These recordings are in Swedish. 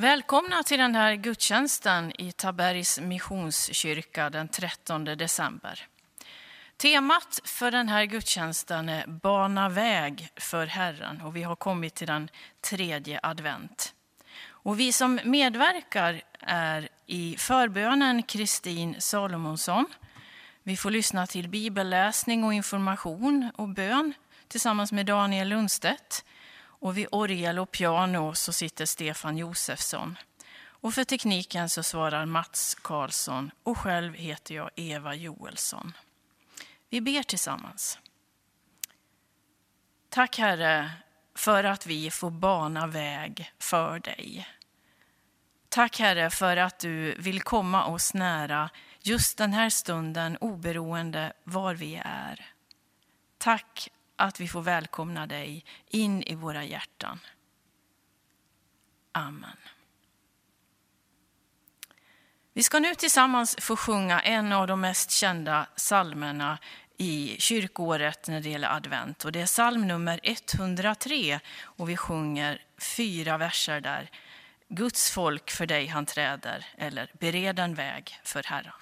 Välkomna till den här gudstjänsten i Tabergs Missionskyrka den 13 december. Temat för den här gudstjänsten är Bana väg för Herren och vi har kommit till den tredje advent. Och vi som medverkar är i förbönen Kristin Salomonsson. Vi får lyssna till bibelläsning och information och bön tillsammans med Daniel Lundstedt. Och vid orgel och piano så sitter Stefan Josefsson. Och för tekniken så svarar Mats Karlsson och själv heter jag Eva Joelsson. Vi ber tillsammans. Tack Herre för att vi får bana väg för dig. Tack Herre för att du vill komma oss nära just den här stunden oberoende var vi är. Tack att vi får välkomna dig in i våra hjärtan. Amen. Vi ska nu tillsammans få sjunga en av de mest kända psalmerna i kyrkåret när det gäller advent. Och det är psalm nummer 103 och vi sjunger fyra verser där. Guds folk för dig han träder, eller bered en väg för Herren.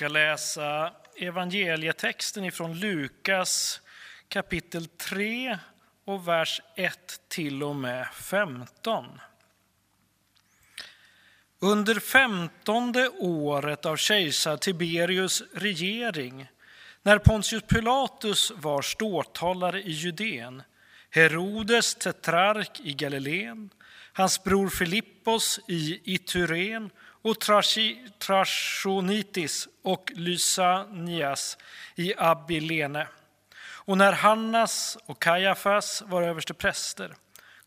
Ska läsa evangelietexten ifrån Lukas kapitel 3 och vers 1 till och med 15. Under femtonde året av kejsar Tiberius regering, när Pontius Pilatus var ståthållare i Judeen, Herodes tetrark i Galileen, hans bror Filippos i Ituren och Trachonitis och Lysanias i Abilene. Och när Hannas och Kajafas var överste präster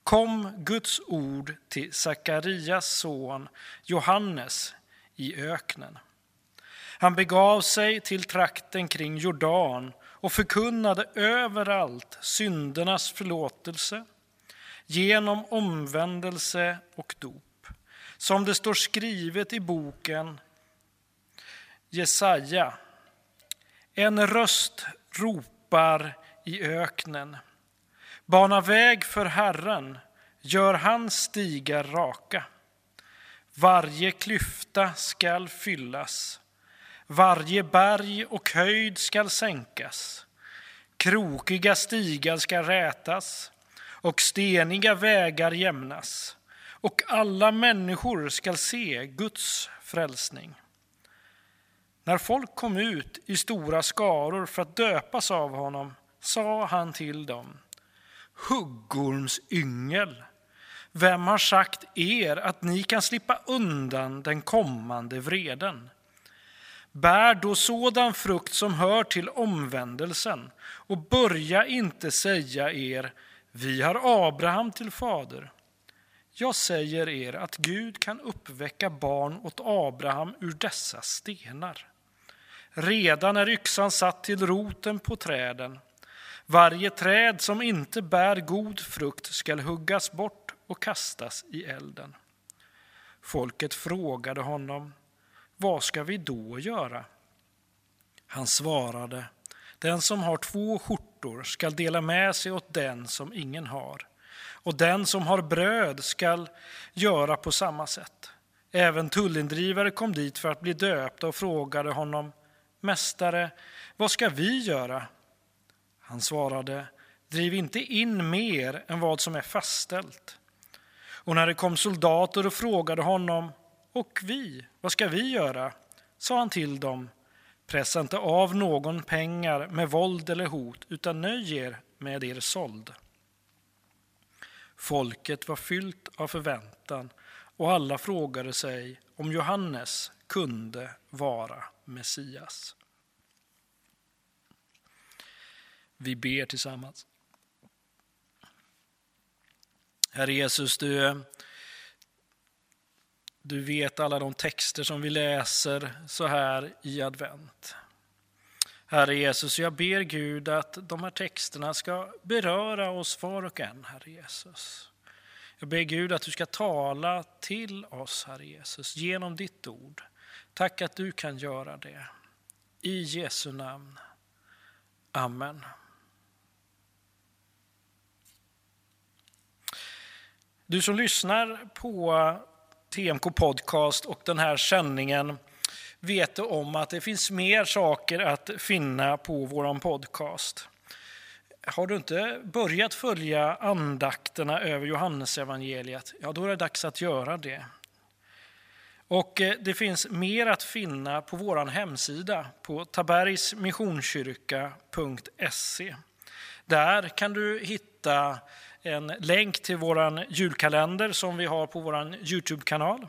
kom Guds ord till Sakarias son Johannes i öknen. Han begav sig till trakten kring Jordan och förkunnade överallt syndernas förlåtelse genom omvändelse och dop. Som det står skrivet i boken Jesaja. En röst ropar i öknen. Bana väg för Herren, gör hans stigar raka. Varje klyfta skall fyllas, varje berg och höjd skall sänkas. Krokiga stigar skall rätas och steniga vägar jämnas och alla människor skall se Guds frälsning. När folk kom ut i stora skaror för att döpas av honom sa han till dem Huggormsyngel, vem har sagt er att ni kan slippa undan den kommande vreden? Bär då sådan frukt som hör till omvändelsen och börja inte säga er, vi har Abraham till fader. Jag säger er att Gud kan uppväcka barn åt Abraham ur dessa stenar. Redan är yxan satt till roten på träden. Varje träd som inte bär god frukt skall huggas bort och kastas i elden. Folket frågade honom, vad ska vi då göra? Han svarade, den som har två skjortor skall dela med sig åt den som ingen har, och den som har bröd skall göra på samma sätt. Även tullindrivare kom dit för att bli döpta och frågade honom, Mästare, vad ska vi göra? Han svarade, driv inte in mer än vad som är fastställt. Och när det kom soldater och frågade honom, och vi, vad ska vi göra? sa han till dem, pressa inte av någon pengar med våld eller hot, utan nöj er med er såld. Folket var fyllt av förväntan och alla frågade sig om Johannes kunde vara Messias. Vi ber tillsammans. Herre Jesus, du, du vet alla de texter som vi läser så här i advent. Herre Jesus, jag ber Gud att de här texterna ska beröra oss var och en, Herre Jesus. Jag ber Gud att du ska tala till oss, Herre Jesus, genom ditt ord. Tack att du kan göra det. I Jesu namn. Amen. Du som lyssnar på TMK Podcast och den här sändningen vet om att det finns mer saker att finna på vår podcast. Har du inte börjat följa andakterna över Johannesevangeliet, ja då är det dags att göra det. Och eh, det finns mer att finna på vår hemsida på tabergsmissionskyrka.se. Där kan du hitta en länk till vår julkalender som vi har på vår Youtube-kanal.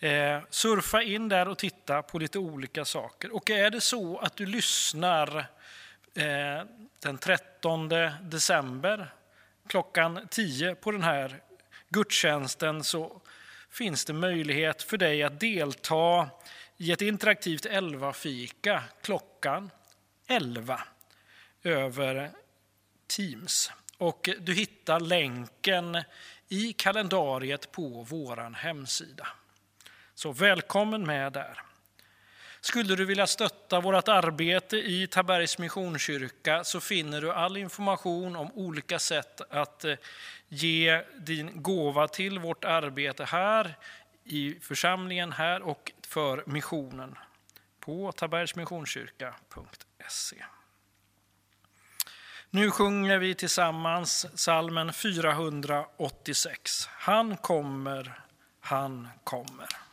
Eh, surfa in där och titta på lite olika saker. Och är det så att du lyssnar eh, den 13 december klockan 10 på den här gudstjänsten så finns det möjlighet för dig att delta i ett interaktivt 11-fika klockan 11 över Teams. Och du hittar länken i kalendariet på vår hemsida. Så välkommen med där. Skulle du vilja stötta vårt arbete i Tabergs Missionskyrka så finner du all information om olika sätt att eh, ge din gåva till vårt arbete här i församlingen här och för missionen på tabergsmissionskyrka.se. Nu sjunger vi tillsammans salmen 486. Han kommer, han kommer.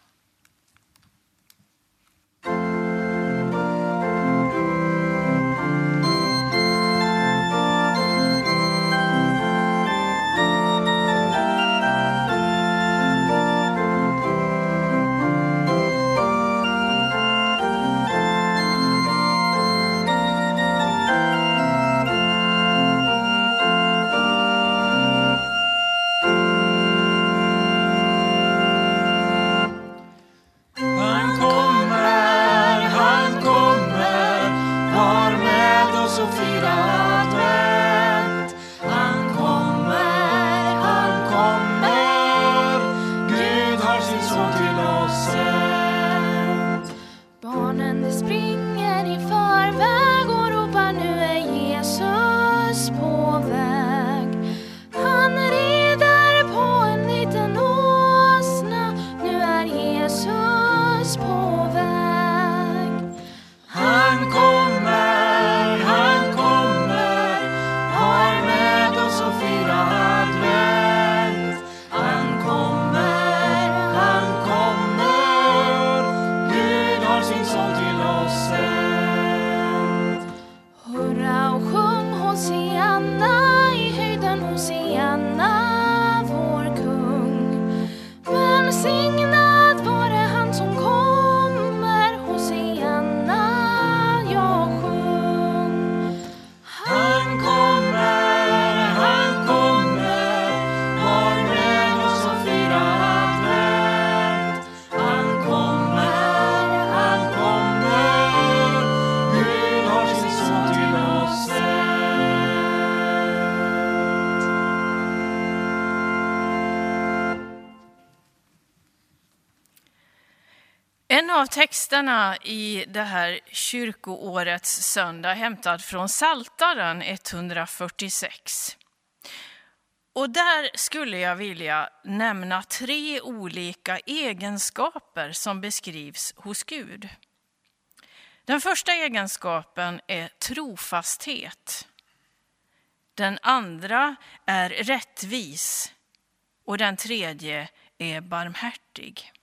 Texterna i det här kyrkoårets söndag hämtad från Saltaren 146. Och där skulle jag vilja nämna tre olika egenskaper som beskrivs hos Gud. Den första egenskapen är trofasthet. Den andra är rättvis och den tredje är barmhärtig.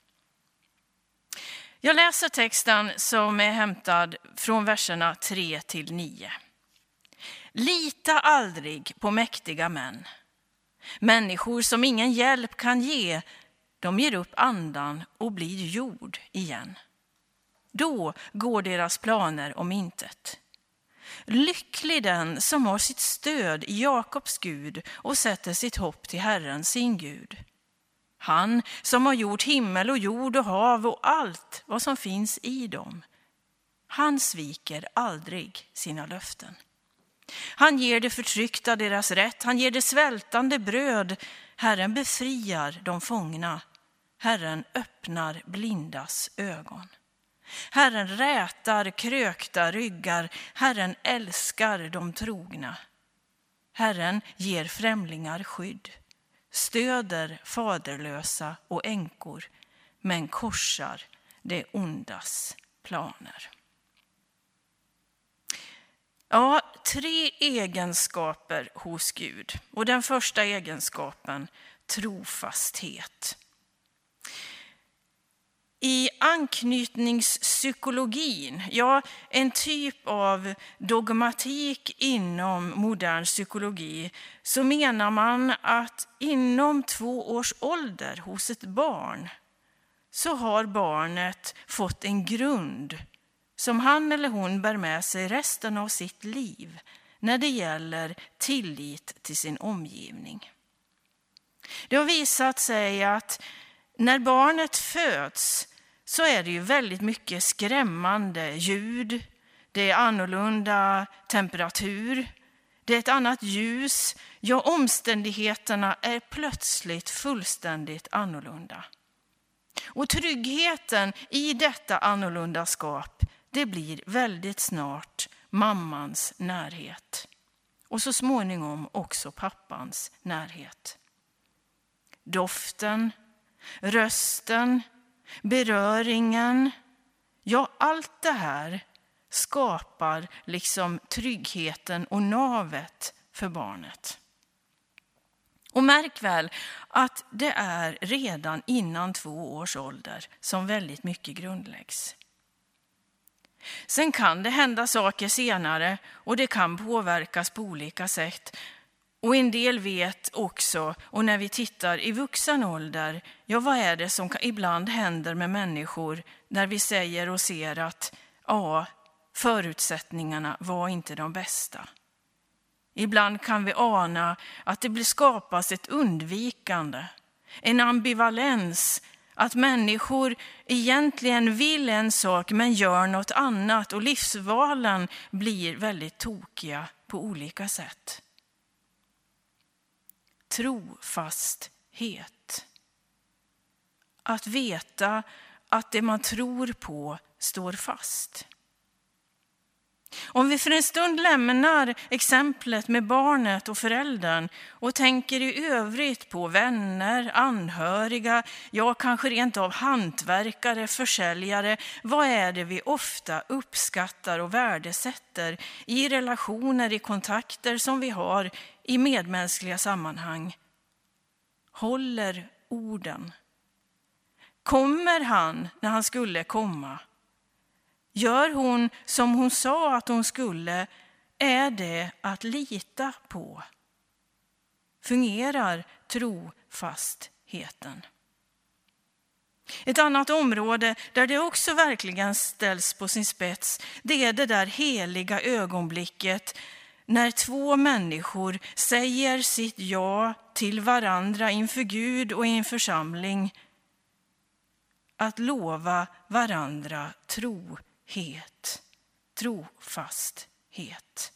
Jag läser texten som är hämtad från verserna 3 till 9. Lita aldrig på mäktiga män. Människor som ingen hjälp kan ge, de ger upp andan och blir jord igen. Då går deras planer om intet. Lycklig den som har sitt stöd i Jakobs Gud och sätter sitt hopp till Herren, sin Gud. Han som har gjort himmel och jord och hav och allt vad som finns i dem. Han sviker aldrig sina löften. Han ger de förtryckta deras rätt, han ger de svältande bröd. Herren befriar de fångna. Herren öppnar blindas ögon. Herren rätar krökta ryggar, Herren älskar de trogna. Herren ger främlingar skydd stöder faderlösa och änkor men korsar det ondas planer. Ja, tre egenskaper hos Gud. Och den första egenskapen, trofasthet. I anknytningspsykologin, ja, en typ av dogmatik inom modern psykologi, så menar man att inom två års ålder hos ett barn så har barnet fått en grund som han eller hon bär med sig resten av sitt liv när det gäller tillit till sin omgivning. Det har visat sig att när barnet föds så är det ju väldigt mycket skrämmande ljud, det är annorlunda temperatur, det är ett annat ljus, ja omständigheterna är plötsligt fullständigt annorlunda. Och tryggheten i detta annorlundaskap, det blir väldigt snart mammans närhet. Och så småningom också pappans närhet. Doften, rösten, beröringen, Ja, allt det här skapar liksom tryggheten och navet för barnet. Och märk väl att det är redan innan två års ålder som väldigt mycket grundläggs. Sen kan det hända saker senare och det kan påverkas på olika sätt. Och en del vet också, och när vi tittar i vuxen ålder, ja vad är det som ibland händer med människor när vi säger och ser att ja, förutsättningarna var inte de bästa. Ibland kan vi ana att det skapas ett undvikande, en ambivalens, att människor egentligen vill en sak men gör något annat och livsvalen blir väldigt tokiga på olika sätt. Trofasthet. Att veta att det man tror på står fast. Om vi för en stund lämnar exemplet med barnet och föräldern och tänker i övrigt på vänner, anhöriga, ja kanske rent av hantverkare, försäljare. Vad är det vi ofta uppskattar och värdesätter i relationer, i kontakter som vi har i medmänskliga sammanhang? Håller orden? Kommer han när han skulle komma? Gör hon som hon sa att hon skulle, är det att lita på. Fungerar trofastheten? Ett annat område där det också verkligen ställs på sin spets, det är det där heliga ögonblicket när två människor säger sitt ja till varandra inför Gud och i en församling. Att lova varandra trohet, trofasthet.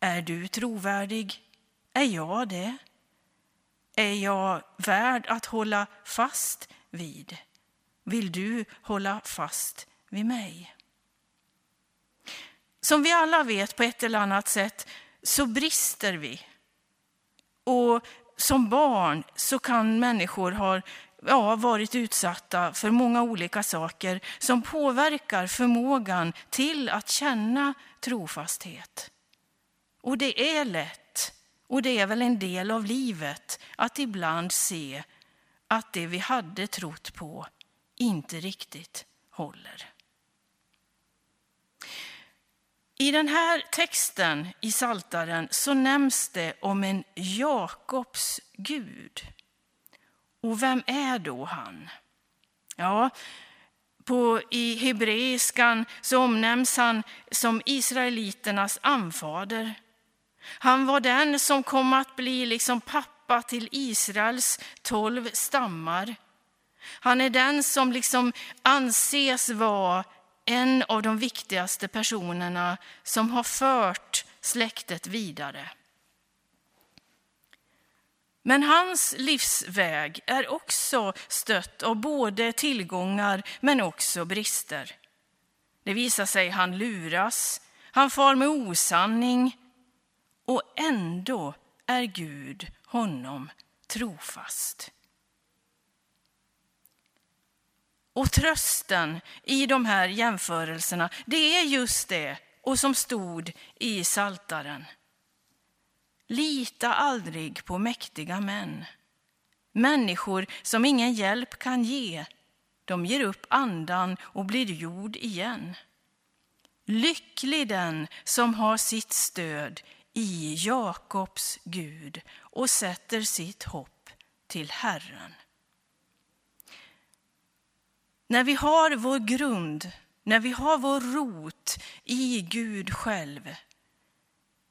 Är du trovärdig? Är jag det? Är jag värd att hålla fast vid? Vill du hålla fast vid mig? Som vi alla vet på ett eller annat sätt så brister vi. Och som barn så kan människor ha ja, varit utsatta för många olika saker som påverkar förmågan till att känna trofasthet. Och det är lätt, och det är väl en del av livet, att ibland se att det vi hade trott på inte riktigt håller. I den här texten i Saltaren så nämns det om en Jakobs Gud. Och vem är då han? Ja, på, I hebreiskan så omnämns han som israeliternas anfader. Han var den som kom att bli liksom pappa till Israels tolv stammar. Han är den som liksom anses vara en av de viktigaste personerna som har fört släktet vidare. Men hans livsväg är också stött av både tillgångar men också brister. Det visar sig han luras, han far med osanning och ändå är Gud honom trofast. Och trösten i de här jämförelserna, det är just det och som stod i Saltaren. Lita aldrig på mäktiga män. Människor som ingen hjälp kan ge. De ger upp andan och blir jord igen. Lycklig den som har sitt stöd i Jakobs Gud och sätter sitt hopp till Herren. När vi har vår grund, när vi har vår rot i Gud själv,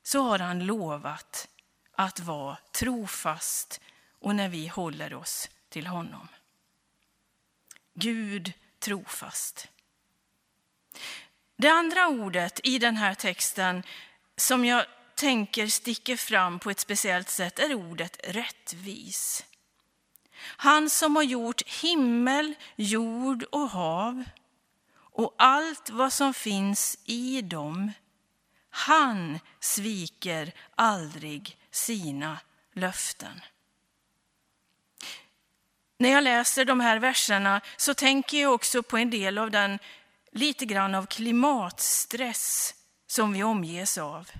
så har han lovat att vara trofast och när vi håller oss till honom. Gud trofast. Det andra ordet i den här texten som jag tänker sticker fram på ett speciellt sätt är ordet rättvis. Han som har gjort himmel, jord och hav och allt vad som finns i dem han sviker aldrig sina löften. När jag läser de här verserna så tänker jag också på en del av den lite grann av klimatstress som vi omges av.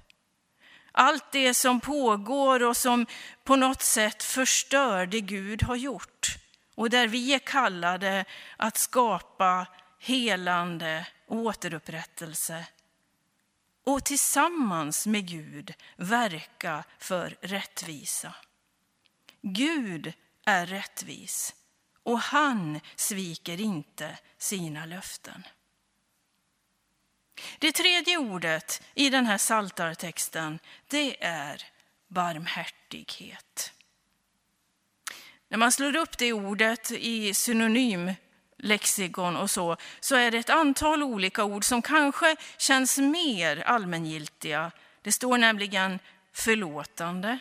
Allt det som pågår och som på något sätt förstör det Gud har gjort och där vi är kallade att skapa helande och återupprättelse och tillsammans med Gud verka för rättvisa. Gud är rättvis och han sviker inte sina löften. Det tredje ordet i den här saltartexten det är barmhärtighet. När man slår upp det ordet i synonymlexikon och så, så är det ett antal olika ord som kanske känns mer allmängiltiga. Det står nämligen förlåtande,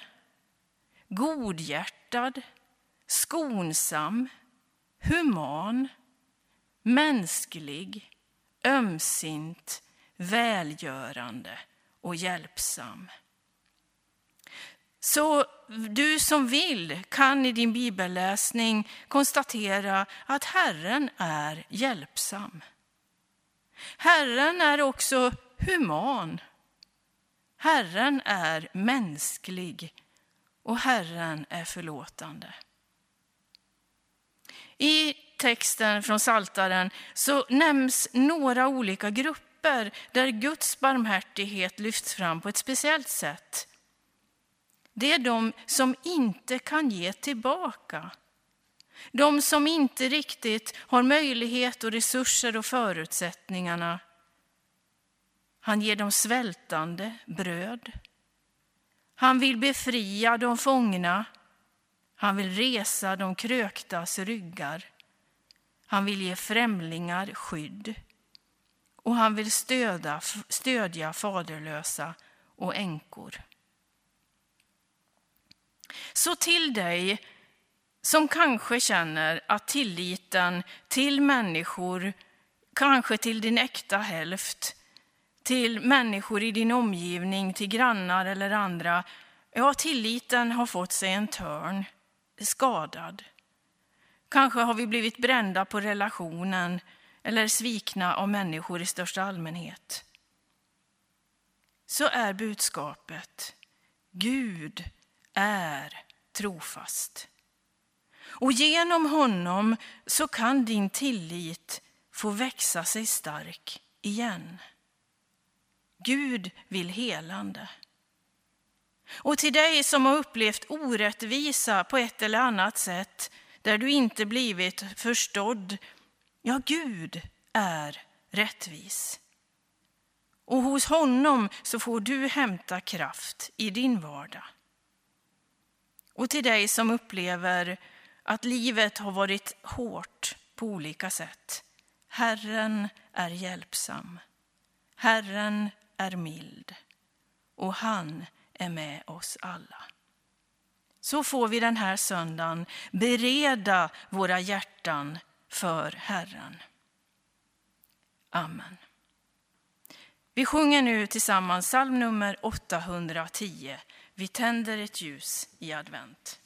godhjärtad, skonsam, human, mänsklig, ömsint, välgörande och hjälpsam. Så du som vill kan i din bibelläsning konstatera att Herren är hjälpsam. Herren är också human. Herren är mänsklig och Herren är förlåtande. I texten från Saltaren så nämns några olika grupper där Guds barmhärtighet lyfts fram på ett speciellt sätt. Det är de som inte kan ge tillbaka. De som inte riktigt har möjlighet och resurser och förutsättningarna. Han ger de svältande bröd. Han vill befria de fångna. Han vill resa de kröktas ryggar. Han vill ge främlingar skydd. Och han vill stödja, stödja faderlösa och änkor. Så till dig som kanske känner att tilliten till människor, kanske till din äkta hälft, till människor i din omgivning, till grannar eller andra, ja, tilliten har fått sig en törn, skadad. Kanske har vi blivit brända på relationen eller svikna av människor i största allmänhet. Så är budskapet. Gud är trofast. Och genom honom så kan din tillit få växa sig stark igen. Gud vill helande. Och till dig som har upplevt orättvisa på ett eller annat sätt, där du inte blivit förstådd, ja, Gud är rättvis. Och hos honom så får du hämta kraft i din vardag. Och till dig som upplever att livet har varit hårt på olika sätt. Herren är hjälpsam. Herren är mild och han är med oss alla. Så får vi den här söndagen bereda våra hjärtan för Herren. Amen. Vi sjunger nu tillsammans psalm nummer 810. Vi tänder ett ljus i advent.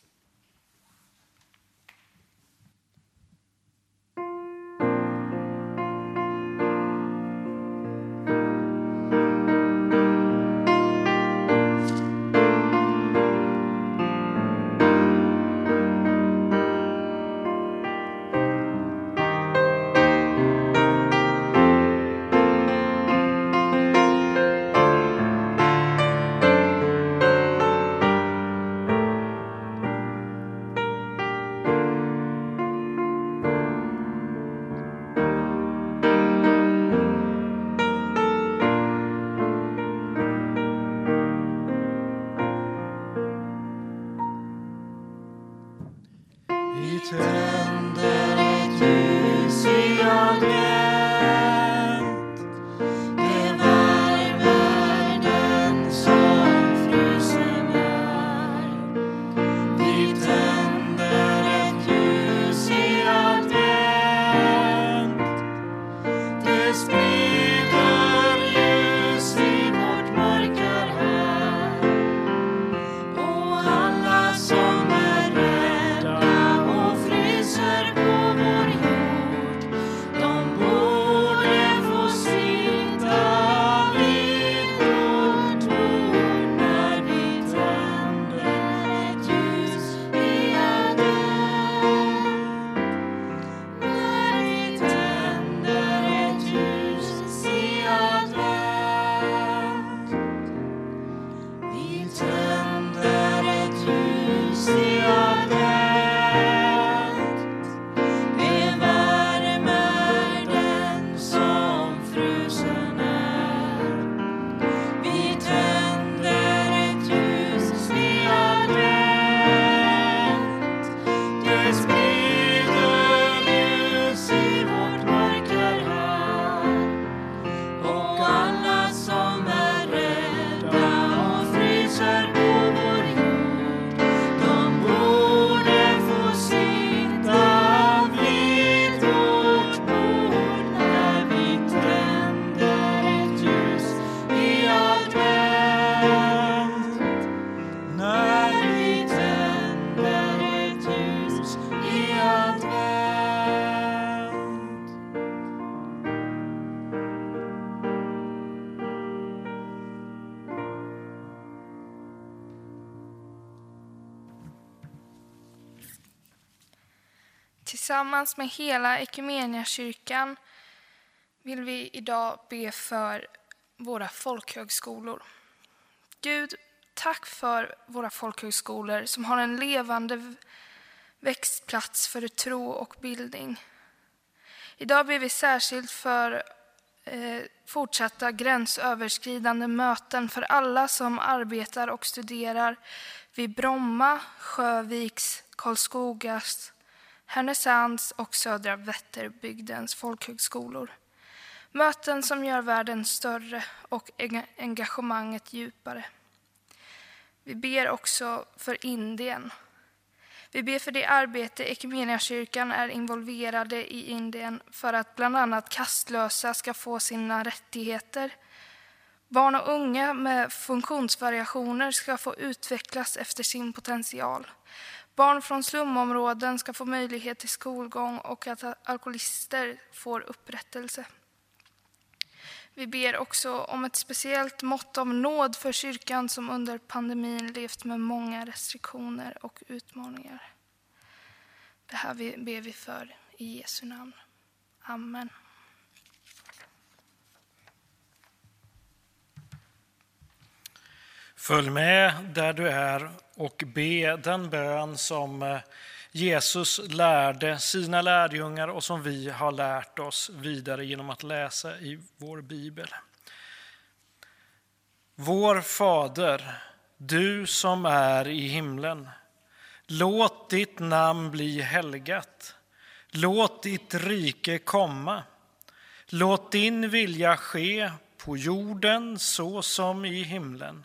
Tillsammans med hela Equmeniakyrkan vill vi idag be för våra folkhögskolor. Gud, tack för våra folkhögskolor som har en levande växtplats för tro och bildning. Idag ber vi särskilt för eh, fortsatta gränsöverskridande möten för alla som arbetar och studerar vid Bromma, Sjöviks, Karlskogas, Härnösands och Södra Vätterbygdens folkhögskolor. Möten som gör världen större och engagemanget djupare. Vi ber också för Indien. Vi ber för det arbete Equmeniakyrkan är involverade i Indien för att bland annat kastlösa ska få sina rättigheter. Barn och unga med funktionsvariationer ska få utvecklas efter sin potential. Barn från slumområden ska få möjlighet till skolgång och att alkoholister får upprättelse. Vi ber också om ett speciellt mått av nåd för kyrkan som under pandemin levt med många restriktioner och utmaningar. Det här ber vi för i Jesu namn. Amen. Följ med där du är och be den bön som eh, Jesus lärde sina lärjungar och som vi har lärt oss vidare genom att läsa i vår bibel. Vår Fader, du som är i himlen. Låt ditt namn bli helgat. Låt ditt rike komma. Låt din vilja ske på jorden så som i himlen.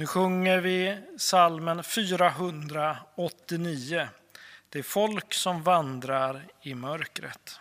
Nu sjunger vi salmen 489. Det är folk som vandrar i mörkret.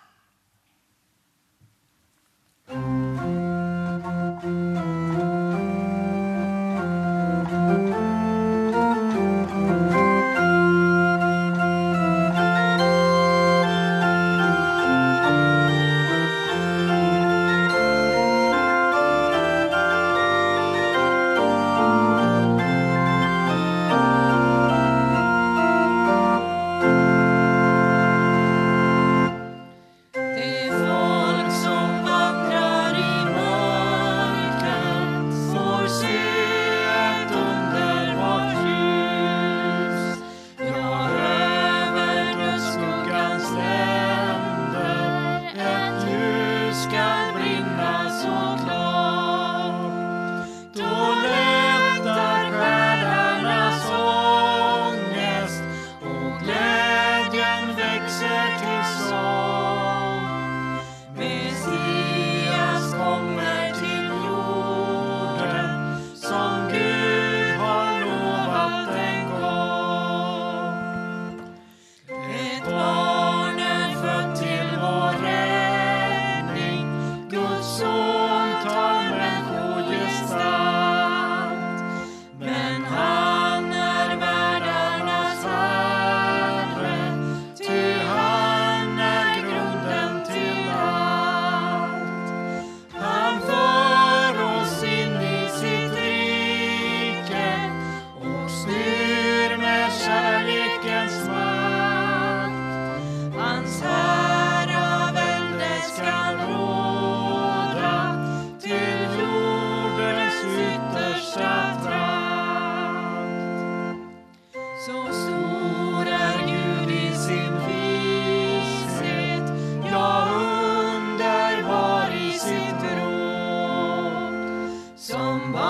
somebody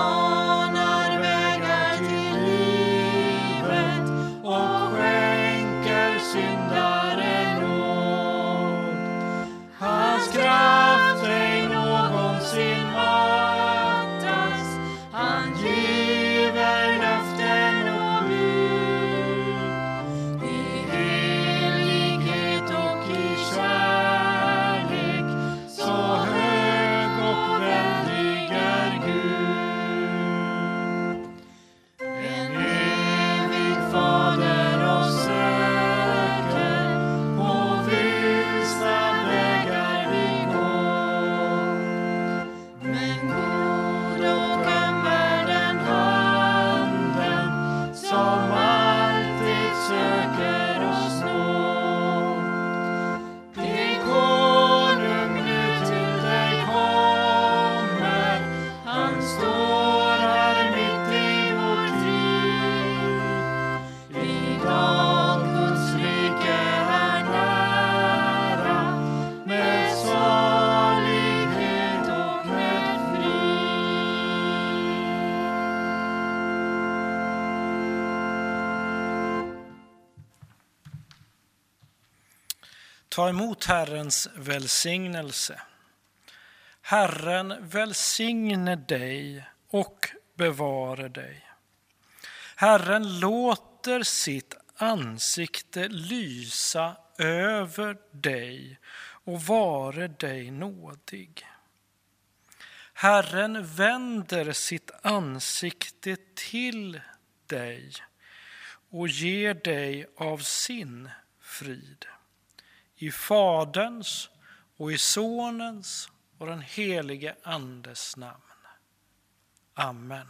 Ta emot Herrens välsignelse. Herren välsigne dig och bevare dig. Herren låter sitt ansikte lysa över dig och vare dig nådig. Herren vänder sitt ansikte till dig och ger dig av sin frid i Faderns och i Sonens och den helige Andes namn. Amen.